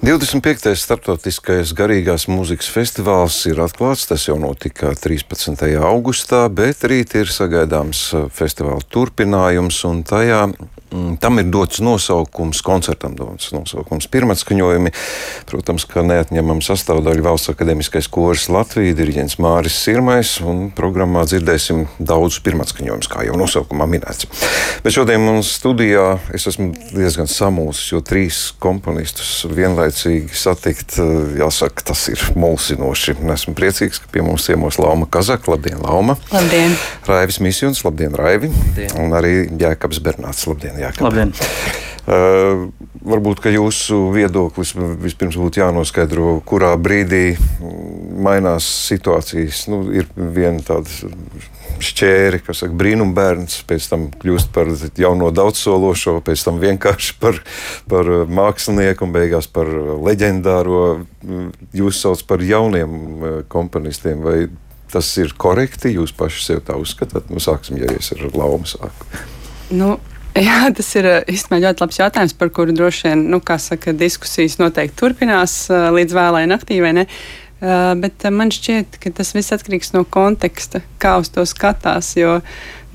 25. starptautiskais garīgās mūzikas festivāls ir atklāts. Tas jau notika 13. augustā, bet rīt ir sagaidāms festivāla turpinājums, un tajā Mm, tam ir dots nosaukums, koncertam dots nosaukums. Pirmatskaņojumi, protams, ka neatņemama sastāvdaļa Valsts akadēmiskais koris Latvija, diriģents Māris Sirmais, un programmā dzirdēsim daudzus pirmatskaņojumus, kā jau nosaukumā minēts. Bet šodien mums studijā es esmu diezgan samulsis, jo trīs komponistus vienlaicīgi satikt, eh, jāsaka, tas ir mulsinoši. Esmu priecīgs, ka pie mums ciemos Lauma Kazaka. Labdien, Lauma! Labdien! Raivis Misjons, labdien, Raivi! Labdien. Un arī Jēkabs Bernāts, labdien! Jākab. Labdien! Uh, varbūt jūsu viedoklis vispirms būtu jānoskaidro, kurā brīdī mainās situācijas. Nu, ir viena tāda šķēri, kas saka, brīnumbērns, pēc tam kļūst par jauno daudzsološo, pēc tam vienkārši par, par mākslinieku un beigās par leģendāro. Jūs saucat par jauniem uh, komponistiem. Vai tas ir korekti? Jūs paši sev tā uzskatāt? Nu, sāksim, ja es ar laumu sāku. Nu, Jā, tas ir eh, īstenībā ļoti labs jautājums, par kuru droši vien nu, saka, diskusijas noteikti turpinās eh, līdz vēlai naktī. Uh, bet man šķiet, ka tas viss atkarīgs no konteksta, kā uz to skatās. Jo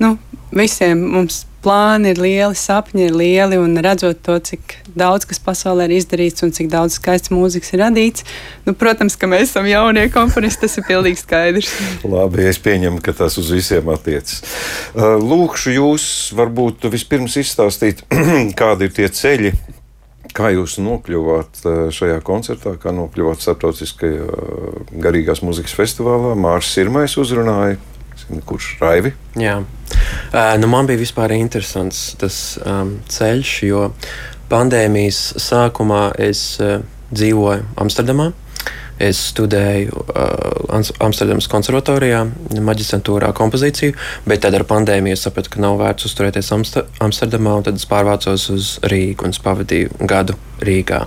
nu, visiem mums plāni ir lieli, sapņi ir lieli, un redzot to, cik daudz kas pasaulē ir izdarīts un cik daudz skaists mūzikas ir radīts, nu, protams, ka mēs esam jaunie komponisti, tas ir pilnīgi skaidrs. Labi, es pieņemu, ka tas uz visiem attiecas. Uh, lūkšu jūs varbūt vispirms izstāstīt, kādi ir tie ceļi, Kā jūs nokļuvāt uh, šajā koncertā, kā nokļuvāt starptautiskajā uh, garīgās mūzikas festivālā? Mārcis Sirmais uzrunāja, kurš raivi? Jā, uh, nu man bija vispār interesants tas um, ceļš, jo pandēmijas sākumā es uh, dzīvoju Amsterdamā. Es studēju uh, Amsterdamas konservatorijā, maģistrantūrā kompozīciju, bet tad ar pandēmiju sapratu, ka nav vērts uzturēties Amster Amsterdamā, un tad es pārvācos uz Rīgu un pavadīju gadu Rīgā.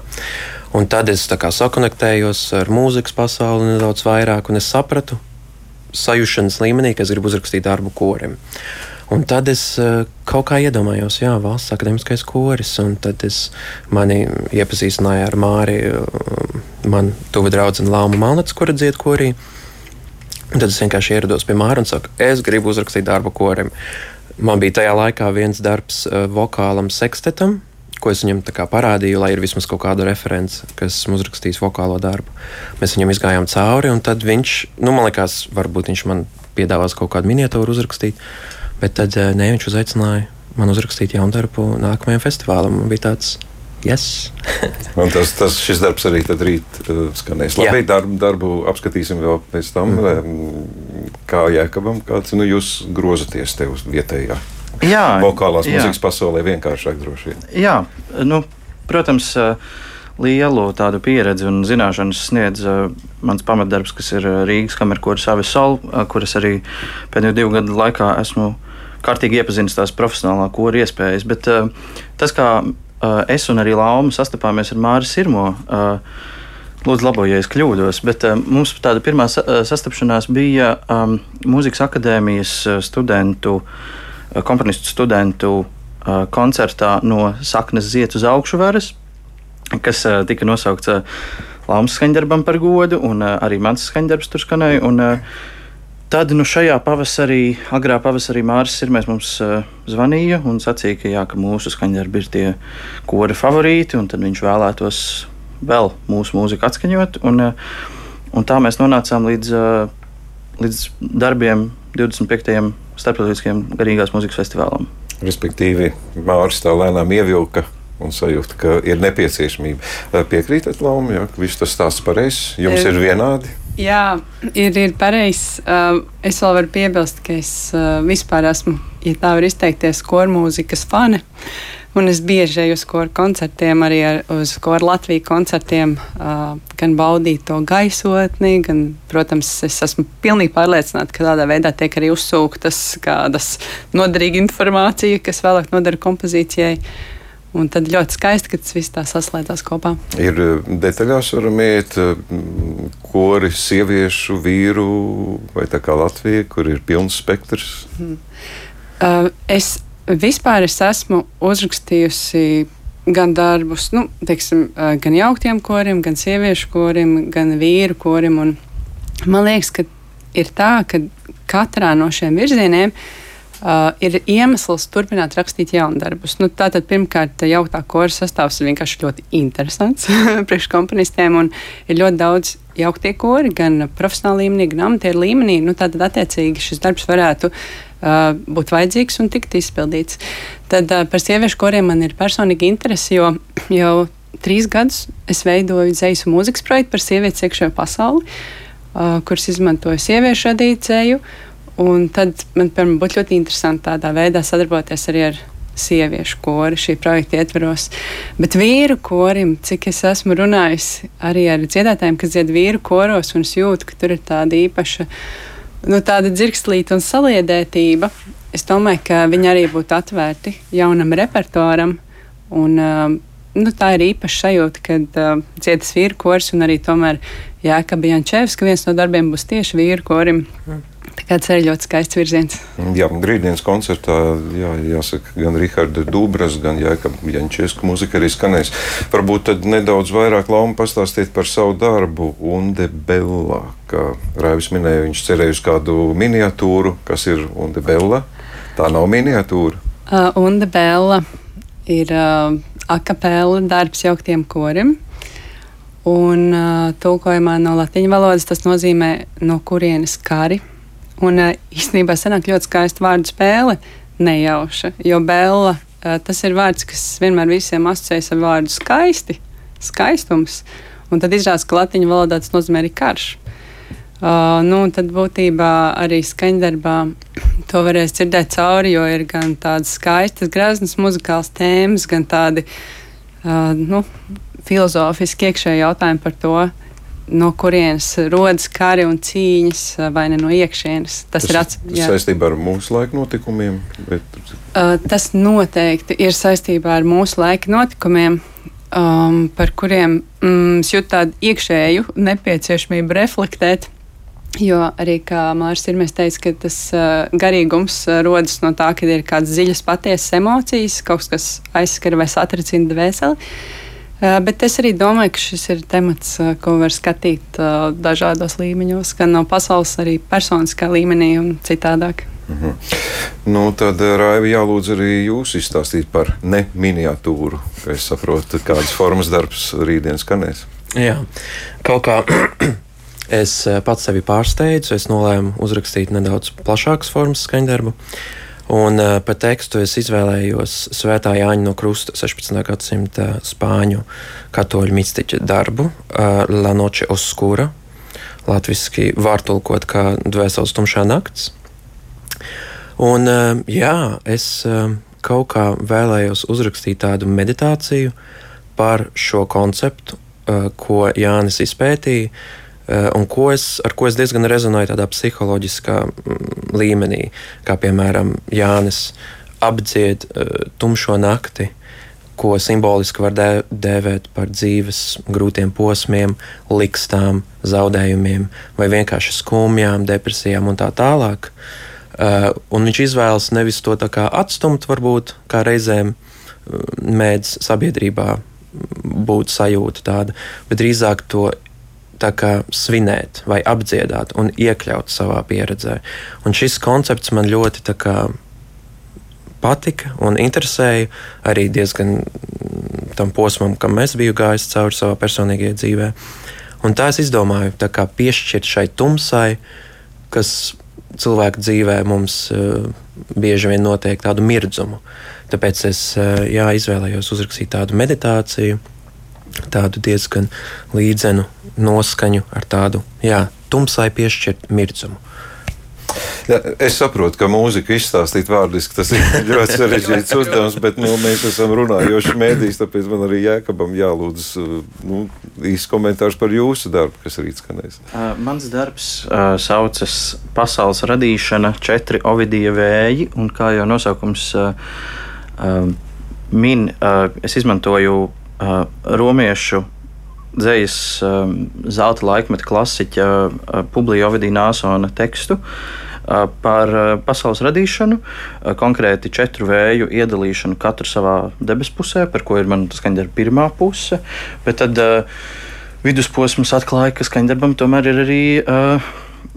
Un tad es sakonektējos ar mūzikas pasauli nedaudz vairāk, un es sapratu, sajūšanas līmenī, ka es gribu uzrakstīt darbu korim. Un tad es uh, kaut kā iedomājos, jā, valsts akadēmiskais koris, un tad es mani iepazīstināju ar Māri, uh, man tuvu draugu Lāmu Malnats, kura dzied korī. Un tad es vienkārši ierados pie Māra un saku, es gribu uzrakstīt darbu korim. Man bija tajā laikā viens darbs uh, vokālam sekstetam, ko es viņam parādīju, lai ir vismaz kaut kāda reference, kas uzrakstīs vokālo darbu. Mēs viņam izgājām cauri, un tad viņš, nu, man liekas, varbūt viņš man piedāvās kaut kādu miniatūru uzrakstīt, bet tad eh, ne, viņš uzaicināja man uzrakstīt jaunu darbu nākamajam festivālam. Man bija tāds. Yes. tas, tas šis darbs arī rīt uh, skanēs. Labi, darbu, darbu apskatīsim vēl pēc tam. Mm -hmm. Kā jēkabam, kāds nu, jūs grozaties te uz vietējā jā, vokālās jā. mūzikas pasaulē vienkāršāk droši vien. Jā, nu, protams. Lielu tādu pieredzi un zināšanas sniedz uh, mans pamatdarbs, kas ir Rīgas kamerkoras Avis Sol, uh, kuras arī pēdējo divu gadu laikā esmu kārtīgi iepazinis tās profesionālā kora iespējas. Bet uh, tas, kā uh, es un arī Lauma sastapāmies ar Māri Sirmo, uh, Lūdzu, labojiet, ja es kļūdos, bet uh, mums tāda pirmā sastapšanās bija um, Mūzikas akadēmijas studentu uh, komponistu studentu eh, koncertā no saknes ziet uz augšuvaras, kas eh, tika nosaukts Lāmas skaņdarbam par godu, un arī mans skaņdarbs tur skanēja. Un, Tad nu, šajā pavasarī, agrā pavasarī Mārcis Kalniņš mums uh, zvanīja un sacīja, ka, jā, ka mūsu skaņdarbi ir tie kora favorīti, un viņš vēlētos vēl mūsu mūziku atskaņot. Un, uh, un tā mēs nonācām līdz, uh, līdz darbiem 25 starptautiskajam garīgās mūzikas festivālam. Respektīvi, Mārcis tā lēnām ievilka un sajūta, ka ir nepieciešamība. Piekrītat, Lauma, ja viss tas stāsts pareizs, jums ir vienādi. Jā, ir, ir pareizi. Es vēl varu piebilst, ka es vispār esmu, ja tā var izteikties, kormūzikas fani. Un es bieži eju uz koru koncertiem, arī ar, uz koru Latvijas koncertiem, gan baudīt to gaisotni, gan, protams, es esmu pilnīgi pārliecināta, ka tādā veidā tiek arī uzsūktas kādas noderīga informācija, kas vēlāk nodara kompozīcijai. Un tad ļoti skaisti, ka tas viss tā saslēdzās kopā. Ir detaļās, varam iet, kori, sieviešu, vīru vai tā kā Latvija, kur ir pilns spektrs. Hmm. Uh, es Vispār es esmu uzrakstījusi gan darbus, nu, teiksim, gan jauktiem koriem, gan sieviešu korim, gan vīru korim. Man liekas, ka ir tā, ka katrā no šiem virzieniem uh, ir iemesls turpināt rakstīt jaunu darbus. Nu, tātad, pirmkārt, jauktā kora sastāvs ir vienkārši ļoti interesants priekškomponistiem, un ir ļoti daudz jauktie kori, gan profesionālā līmenī, gan amatieru līmenī. Nu, tātad, attiecīgi, šis darbs varētu uh, būt vajadzīgs un tikt izpildīts. Tad uh, par sieviešu koriem man ir personīgi interese, jo jau trīs gadus es veidoju dzējas mūzikas projektu par sievietes iekšējo pasauli. Uh, uh, kuras izmantoju sieviešu radīcēju. Un tad man piemēram, būtu ļoti interesanti tādā veidā sadarboties arī ar sieviešu kori šī projekta ietveros. Bet vīru korim, cik es esmu runājis arī ar dziedātājiem, kas dzied vīru koros, un es jūtu, ka tur ir tāda īpaša, nu, tāda dzirkstlīta un saliedētība. Es domāju, ka viņi arī būtu atvērti jaunam repertoāram. Un, uh, nu, tā ir īpaša sajūta, kad uh, cietas vīru kors un arī tomēr Jēkabs Jančevs, ka viens no darbiem būs tieši vīru korim. Mm. Tas ir ļoti skaists virziens. Jā, Grīdienas koncertā, jā, jāsaka, gan Riharda Dubras, gan Jančevska mūzika arī skanēs. Varbūt tad nedaudz vairāk lauma pastāstīt par savu darbu Unde Bella. Kā Raivis minēja, viņš cerēja uz kādu miniatūru, kas ir Unde Bella. Tā nav miniatūra. Uh, Unde Bella ir uh, akapela darbs jauktiem korim. Un uh, tulkojumā no latviešu valodas tas nozīmē, no kurienes kari. Un uh, īstenībā sanāk ļoti skaista vārdu spēle, nejauša. Jo bēla uh, tas ir vārds, kas vienmēr visiem asociējas ar vārdu skaisti, skaistums. Un tad izrādās, ka latviešu valodā tas nozīmē arī karš. Uh, nu, tad būtībā arī skaņdarbā to varēs dzirdēt cauri, jo ir gan tādas skaistas, graznas muzikālas tēmas, gan tādi uh, nu, filozofiski iekšēji jautājumi par to, no kurienes rodas kari un cīņas, vai ne no iekšienes. Tas, tas ir ats, saistībā ar mūsu laika notikumiem. Bet... Uh, tas noteikti ir saistībā ar mūsu laika notikumiem. Um, par kuriem mm, es jūtu tādu iekšēju nepieciešamību reflektēt. Jo arī, kā Mārcis ir teicis, ka tas uh, garīgums uh, rodas no tā, ka ir kādas dziļas, patiesas emocijas, kaut kas, kas aizskar vai satricina dvēseli. Uh, bet es arī domāju, ka šis ir temats, uh, ko var skatīt uh, dažādos līmeņos, gan no pasaules, arī personiskā līmenī un citādāk. Mhm. Nu, tad, Raivi, jālūdz arī jūs izstāstīt par ne miniatūru, ka es saprotu, kādas formas darbs rītdien skanēs. Jā, kaut kā Es eh, pats sevi pārsteidzu, es nolēmu uzrakstīt nedaudz plašākas formas skaņdarbu. Un uh, par tekstu es izvēlējos Svētā Jāņa no Krusta 16. gadsimta spāņu katoļu mistiķa darbu uh, La Noche Oscura. Latvijasiski var tulkot kā Dvēseles tumšā nakts. Un, uh, jā, es uh, kaut kā vēlējos uzrakstīt tādu meditāciju par šo konceptu, uh, ko Jānis izpētīja Eh, un ko es, ar ko es diezgan rezonēju tādā psiholoģiskā mm, līmenī, kā piemēram Jānis apdzied uh, tumšo nakti, ko simboliski var dē, dēvēt par dzīves grūtiem posmiem, likstām, zaudējumiem, vai vienkārši skumjām, depresijām un tā tālāk. Uh, un viņš izvēlas nevis to atstumt, varbūt kā reizēm mēdz sabiedrībā būt sajūta tāda, bet drīzāk to svinēt, vai apdziedāt un iekļaut savā pieredzē. Un šis koncepts man ļoti kā, patika un interesēja arī diezgan tam posmam, kam es biju gājis cauri savā personīgajā dzīvē. Un tā es izdomāju, kā piešķirt šai tumsai, kas cilvēku dzīvē mums uh, bieži vien notiek tādu mirdzumu. Tāpēc es uh, jā, izvēlējos uzrakstīt tādu meditāciju, tādu diezgan līdzenu noskaņu ar tādu jā, tumsai piešķirt mirdzumu. Ja, es saprotu, ka mūzika izstāstīt vārdiski tas ir ļoti sarežģīts uzdevums, bet nu, mēs esam runājoši mēdīs, tāpēc man arī Jēkabam jālūdz nu, īsts komentārs par jūsu darbu, kas rīt skanēs. Uh, mans darbs uh, saucas Pasaules radīšana, četri Ovidija vēji, un kā jau nosaukums uh, uh, min, uh, es izmantoju uh, romiešu dzīslas um, zelta laikmeta klasiķa uh, Publija Ovidija Nāsona tekstu. par pasaules radīšanu, konkrēti četru vēju iedalīšanu katru savā debesu pusē, par ko ir mana skaņdarba pirmā puse. Bet tad vidusposms atklāja, ka skaņdarbam tomēr ir arī.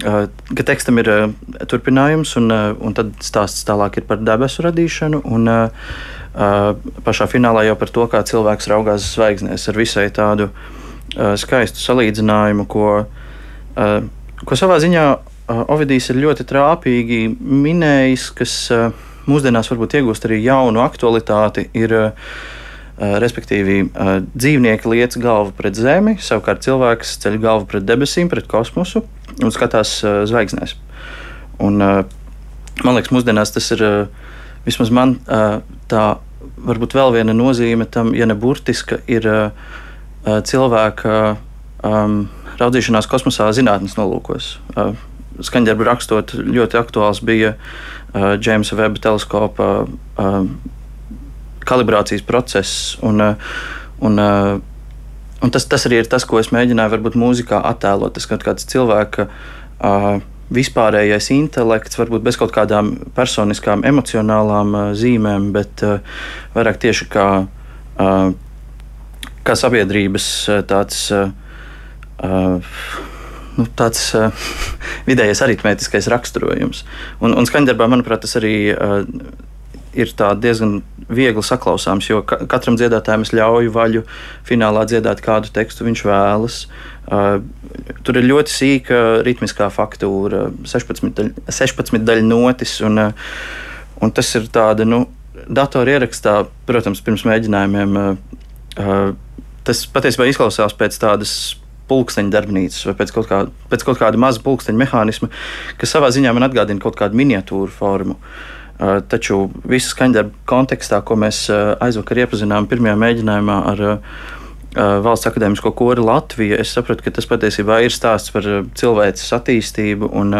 Ka tekstam ir uh, turpinājums, un, uh, un tad stāsts tālāk ir par debesu radīšanu. Un, uh, uh, pašā finālā jau par to, kā cilvēks raugās zvaigznēs ar visai tādu uh, skaistu salīdzinājumu, ko, uh, ko savā ziņā Ovidijs ir ļoti trāpīgi minējis, kas mūsdienās varbūt iegūst arī jaunu aktualitāti. Ir, Respektīvi, dzīvnieki liec galvu pret zemi, savukārt cilvēks ceļ galvu pret debesīm, pret kosmosu un skatās zvaigznēs. Un, man liekas, mūsdienās tas ir vismaz man tā varbūt vēl viena nozīme tam, ja ne burtiska, ir cilvēka um, raudzīšanās kosmosā zinātnes nolūkos. Uh, Skaņdarbu rakstot, ļoti aktuāls bija uh, Džeimsa Veba teleskopa uh, kalibrācijas process. Un, uh, un, uh, un tas, tas arī ir tas, ko es mēģināju varbūt mūzikā attēlot. Tas kaut kāds cilvēka uh, vispārējais intelekts, varbūt bez kaut kādām personiskām, emocionālām uh, zīmēm, bet uh, vairāk tieši kā, uh, kā sabiedrības tāds. Nu, tāds uh, vidējais aritmētiskais raksturojums. Un, un skaņdarbā, manuprāt, tas arī uh, ir diezgan viegli saklausāms, jo ka, katram dziedātājam es ļauju vaļu finālā dziedāt kādu tekstu viņš vēlas. Uh, tur ir ļoti sīka ritmiskā faktūra, 16, daļ, 16 daļu notis, un, uh, un tas ir tāda, nu, datora ierakstā, protams, pirms mēģinājumiem. Uh, tas patiesībā izklausās pēc tādas pulksteņa darbnīcas vai pēc kaut, kā, pēc kaut kāda maza pulksteņa mehānisma, kas savā ziņā man atgādina kaut kādu miniatūru formu. Uh, taču visu skaņdarbu kontekstā, ko mēs uh, aizvakar iepazinām pirmajā mēģinājumā ar uh, Valsts akadēmisko kori Latvija, es sapratu, ka tas patiesībā ir stāsts par cilvēces attīstību, un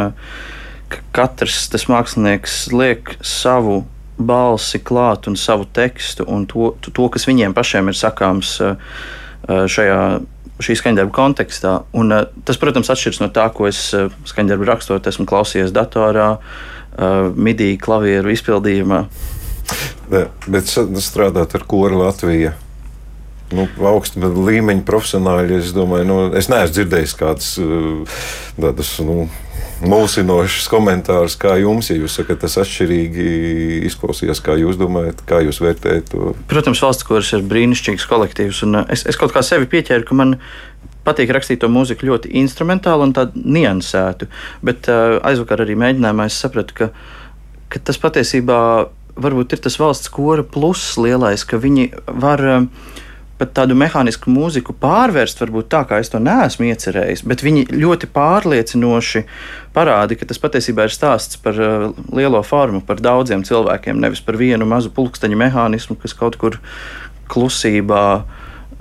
ka katrs tas mākslinieks liek savu balsi klāt un savu tekstu un to, to kas viņiem pašiem ir sakāms šajā šī skaņdarba kontekstā. Un, tas, protams, atšķiras no tā, ko es skaņdarbu rakstot, esmu klausījies datorā, uh, midī, klavieru izpildījumā. Ne, bet strādāt ar kori Latviju. Nu, augsta līmeņa profesionāļi, es domāju, nu, es neesmu dzirdējis kādas tādas nu, mulsinošs komentārs, kā jums, ja jūs sakat, tas atšķirīgi izklausījās, kā jūs domājat, kā jūs vērtējat to? Protams, valsts koris ir brīnišķīgs kolektīvs, un uh, es, es kaut kā sevi pieķēru, ka man patīk rakstīt to mūziku ļoti instrumentāli un tādu niansētu, bet uh, aizvakar arī mēģinājumā es sapratu, ka, ka tas patiesībā varbūt ir tas valsts kora pluss lielais, ka viņi var uh, pat tādu mehānisku mūziku pārvērst, varbūt tā, kā es to neesmu iecerējis, bet viņi ļoti pārliecinoši parāda, ka tas patiesībā ir stāsts par uh, lielo formu, par daudziem cilvēkiem, nevis par vienu mazu pulksteņu mehānismu, kas kaut kur klusībā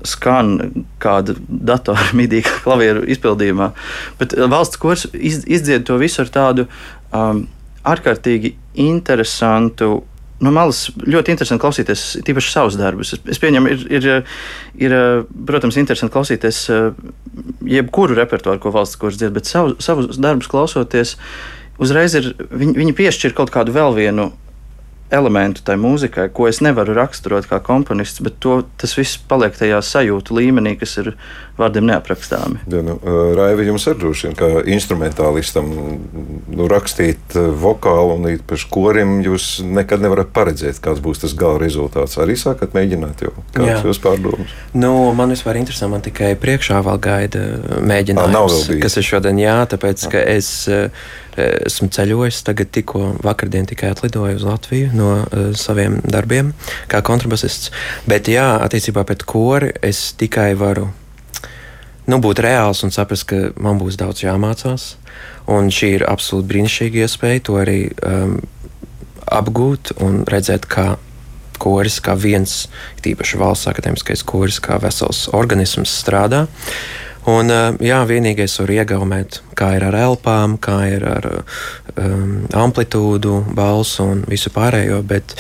skan kāda datora midīga klavieru izpildījumā. Bet uh, valsts kurs iz, izdzied to visu ar tādu um, ārkārtīgi interesantu no malas ļoti interesanti klausīties tīpaši savus darbus. Es, es pieņemu, ir, ir, ir, protams, interesanti klausīties eh, jebkuru repertuāru, ko valsts kurs dzied, bet savu, savus darbus klausoties, uzreiz ir, viņi, viņi piešķir kaut kādu vēl vienu elementu tai mūzikai, ko es nevaru raksturot kā komponists, bet to, tas viss paliek tajā sajūtu līmenī, kas ir vārdiem neaprakstāmi. Ja, nu, Raivi, jums ir droši vien, kā instrumentālistam, nu, rakstīt vokālu un īpaši korim, jūs nekad nevarat paredzēt, kāds būs tas gala rezultāts. Arī sākat mēģināt jau kādas jūs pārdomas? Nu, man vispār interesē, man tikai priekšā vēl gaida mēģinājums, à, kas ir šodien jā, tāpēc, ka es esmu ceļojis, tagad tikko vakardien tikai atlidoju uz Latviju no uh, saviem darbiem kā kontrabasists. Bet jā, attiecībā pret kori es tikai varu nu, būt reāls un saprast, ka man būs daudz jāmācās. Un šī ir absolūti brīnišķīga iespēja to arī um, apgūt un redzēt, kā koris, kā viens, tīpaši valsts akadēmiskais koris, kā vesels organisms strādā. Un, jā, vienīgais var iegaumēt, kā ir ar elpām, kā ir ar um, amplitūdu, balsu un visu pārējo, bet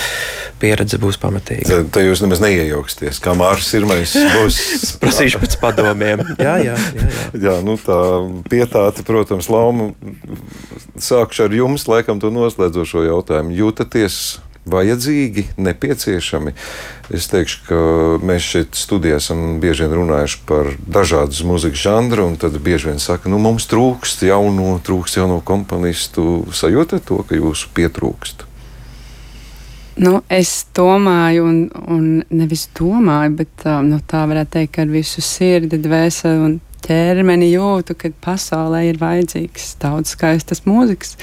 pieredze būs pamatīga. Tad, tad jūs nemaz neiejauksties, kā Mārcis Irmais būs. Prasīšu pēc padomiem. Jā, jā, jā. jā. jā nu tā pietāte, protams, lauma. Sākšu ar jums, laikam, to noslēdzošo jautājumu. Jūtaties vajadzīgi, nepieciešami. Es teikšu, ka mēs šeit studijā esam bieži vien runājuši par dažādu mūzikas žanru, un tad bieži vien saka, nu, mums trūkst jaunu, trūkst jauno komponistu. Sajūtat to, ka jūsu pietrūkst? Nu, es domāju, un, un nevis domāju, bet nu, tā varētu teikt, ka ar visu sirdi, dvēseli un ķermeni jūtu, ka pasaulē ir vajadzīgs daudz skaistas mūzikas.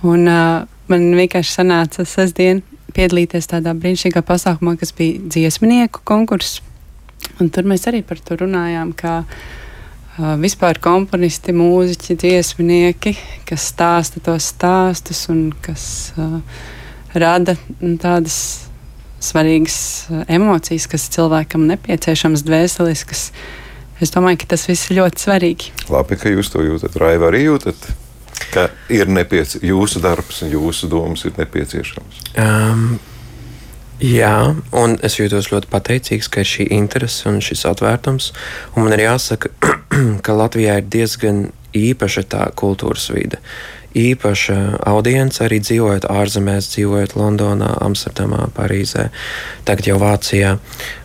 Un, uh, man vienkārši sanāca sestdien piedalīties tādā brīnišķīgā pasākumā, kas bija dziesmnieku konkurss. Un tur mēs arī par to runājām, kā uh, vispār komponisti, mūziķi, dziesmnieki, kas stāsta tos stāstus un kas uh, rada tādas svarīgas emocijas, kas cilvēkam nepieciešamas, dvēseliskas. Es domāju, ka tas viss ir ļoti svarīgi. Labi, ka jūs to jūtat. Raiva arī jūtat ka ir nepieciešams jūsu darbs un jūsu domas ir nepieciešams? Um, Jā, un es jūtos ļoti pateicīgs, ka ir šī interese un šis atvērtums. Un man ir jāsaka, ka Latvijā ir diezgan īpaša tā kultūras vide. Īpaša audience arī dzīvojot ārzemēs, dzīvojot Londonā, Amsterdamā, Parīzē, tagad jau Vācijā.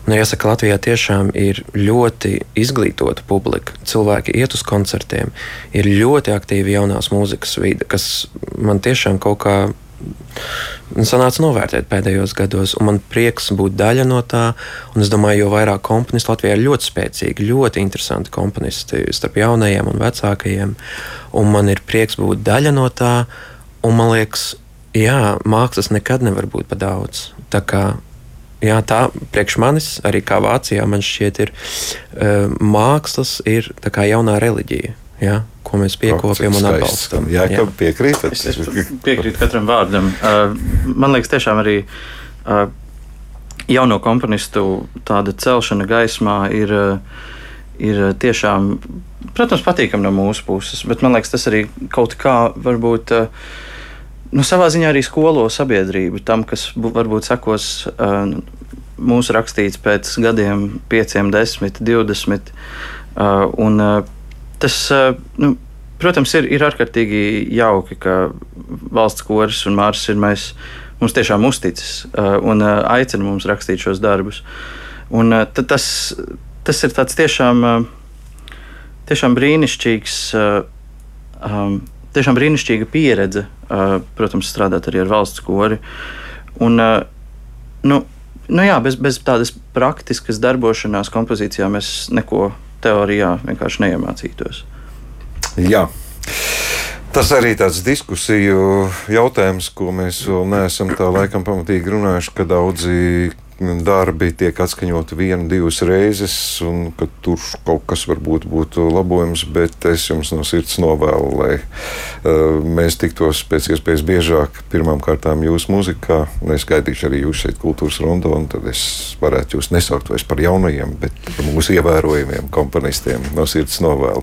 Man jāsaka, Latvijā tiešām ir ļoti izglītota publika. Cilvēki iet uz koncertiem, ir ļoti aktīva jaunās mūzikas vide, kas man tiešām kaut kā sanāca novērtēt pēdējos gados. Man prieks būt daļa no tā. Es domāju, jo vairāk komponistu Latvijā ir ļoti spēcīgi, ļoti interesanti komponisti starp jaunajiem un vecākajiem. Un man ir prieks būt daļa no tā. Un man liekas, jā, mākslas nekad nevar būt par daudz. Tā kā jā, tā priekš manis, arī kā Vācijā, man šķiet, ir uh, mākslas ir jaunā reliģija. Ja? ko mēs piekopjam un atbalstam. Jā, jā. piekrītat. Es, es piekrītu katram vārdam. Uh, man liekas, tiešām arī uh, jauno komponistu tāda celšana gaismā ir, uh, ir tiešām, protams, patīkami no mūsu puses, bet man liekas, tas arī kaut kā varbūt. Nu, savā ziņā arī skolo sabiedrību tam, kas varbūt sekos uh, mūsu rakstīts pēc gadiem, pieciem, desmit, divdesmit. Uh, un, uh, tas, nu, protams, ir, ir ārkārtīgi jauki, ka valsts koris un Mārcis ir mēs. Mums tiešām uzticis un aicina mums rakstīt šos darbus. Un, tas, tas ir tiešām, tiešām brīnišķīgs, tiešām brīnišķīga pieredze, protams, strādāt arī ar valsts kori. Un, nu, nu jā, bez, bez tādas praktiskas darbošanās kompozīcijā mēs neko teorijā vienkārši neiemācītos. Jā. Tas arī tāds diskusiju jautājums, ko mēs vēl neesam tā laikam pamatīgi runājuši, ka daudzi darbi tiek atskaņoti vienu, divas reizes, un ka tur kaut kas varbūt būtu labojams, bet es jums no sirds novēlu, lai uh, mēs tiktos pēc iespējas biežāk pirmām kārtām jūsu mūzikā, es gaidīšu arī jūs šeit kultūras rondo, un tad es varētu jūs nesaukt vairs par jaunajiem, bet par mūsu ievērojamiem komponistiem no sirds novēlu.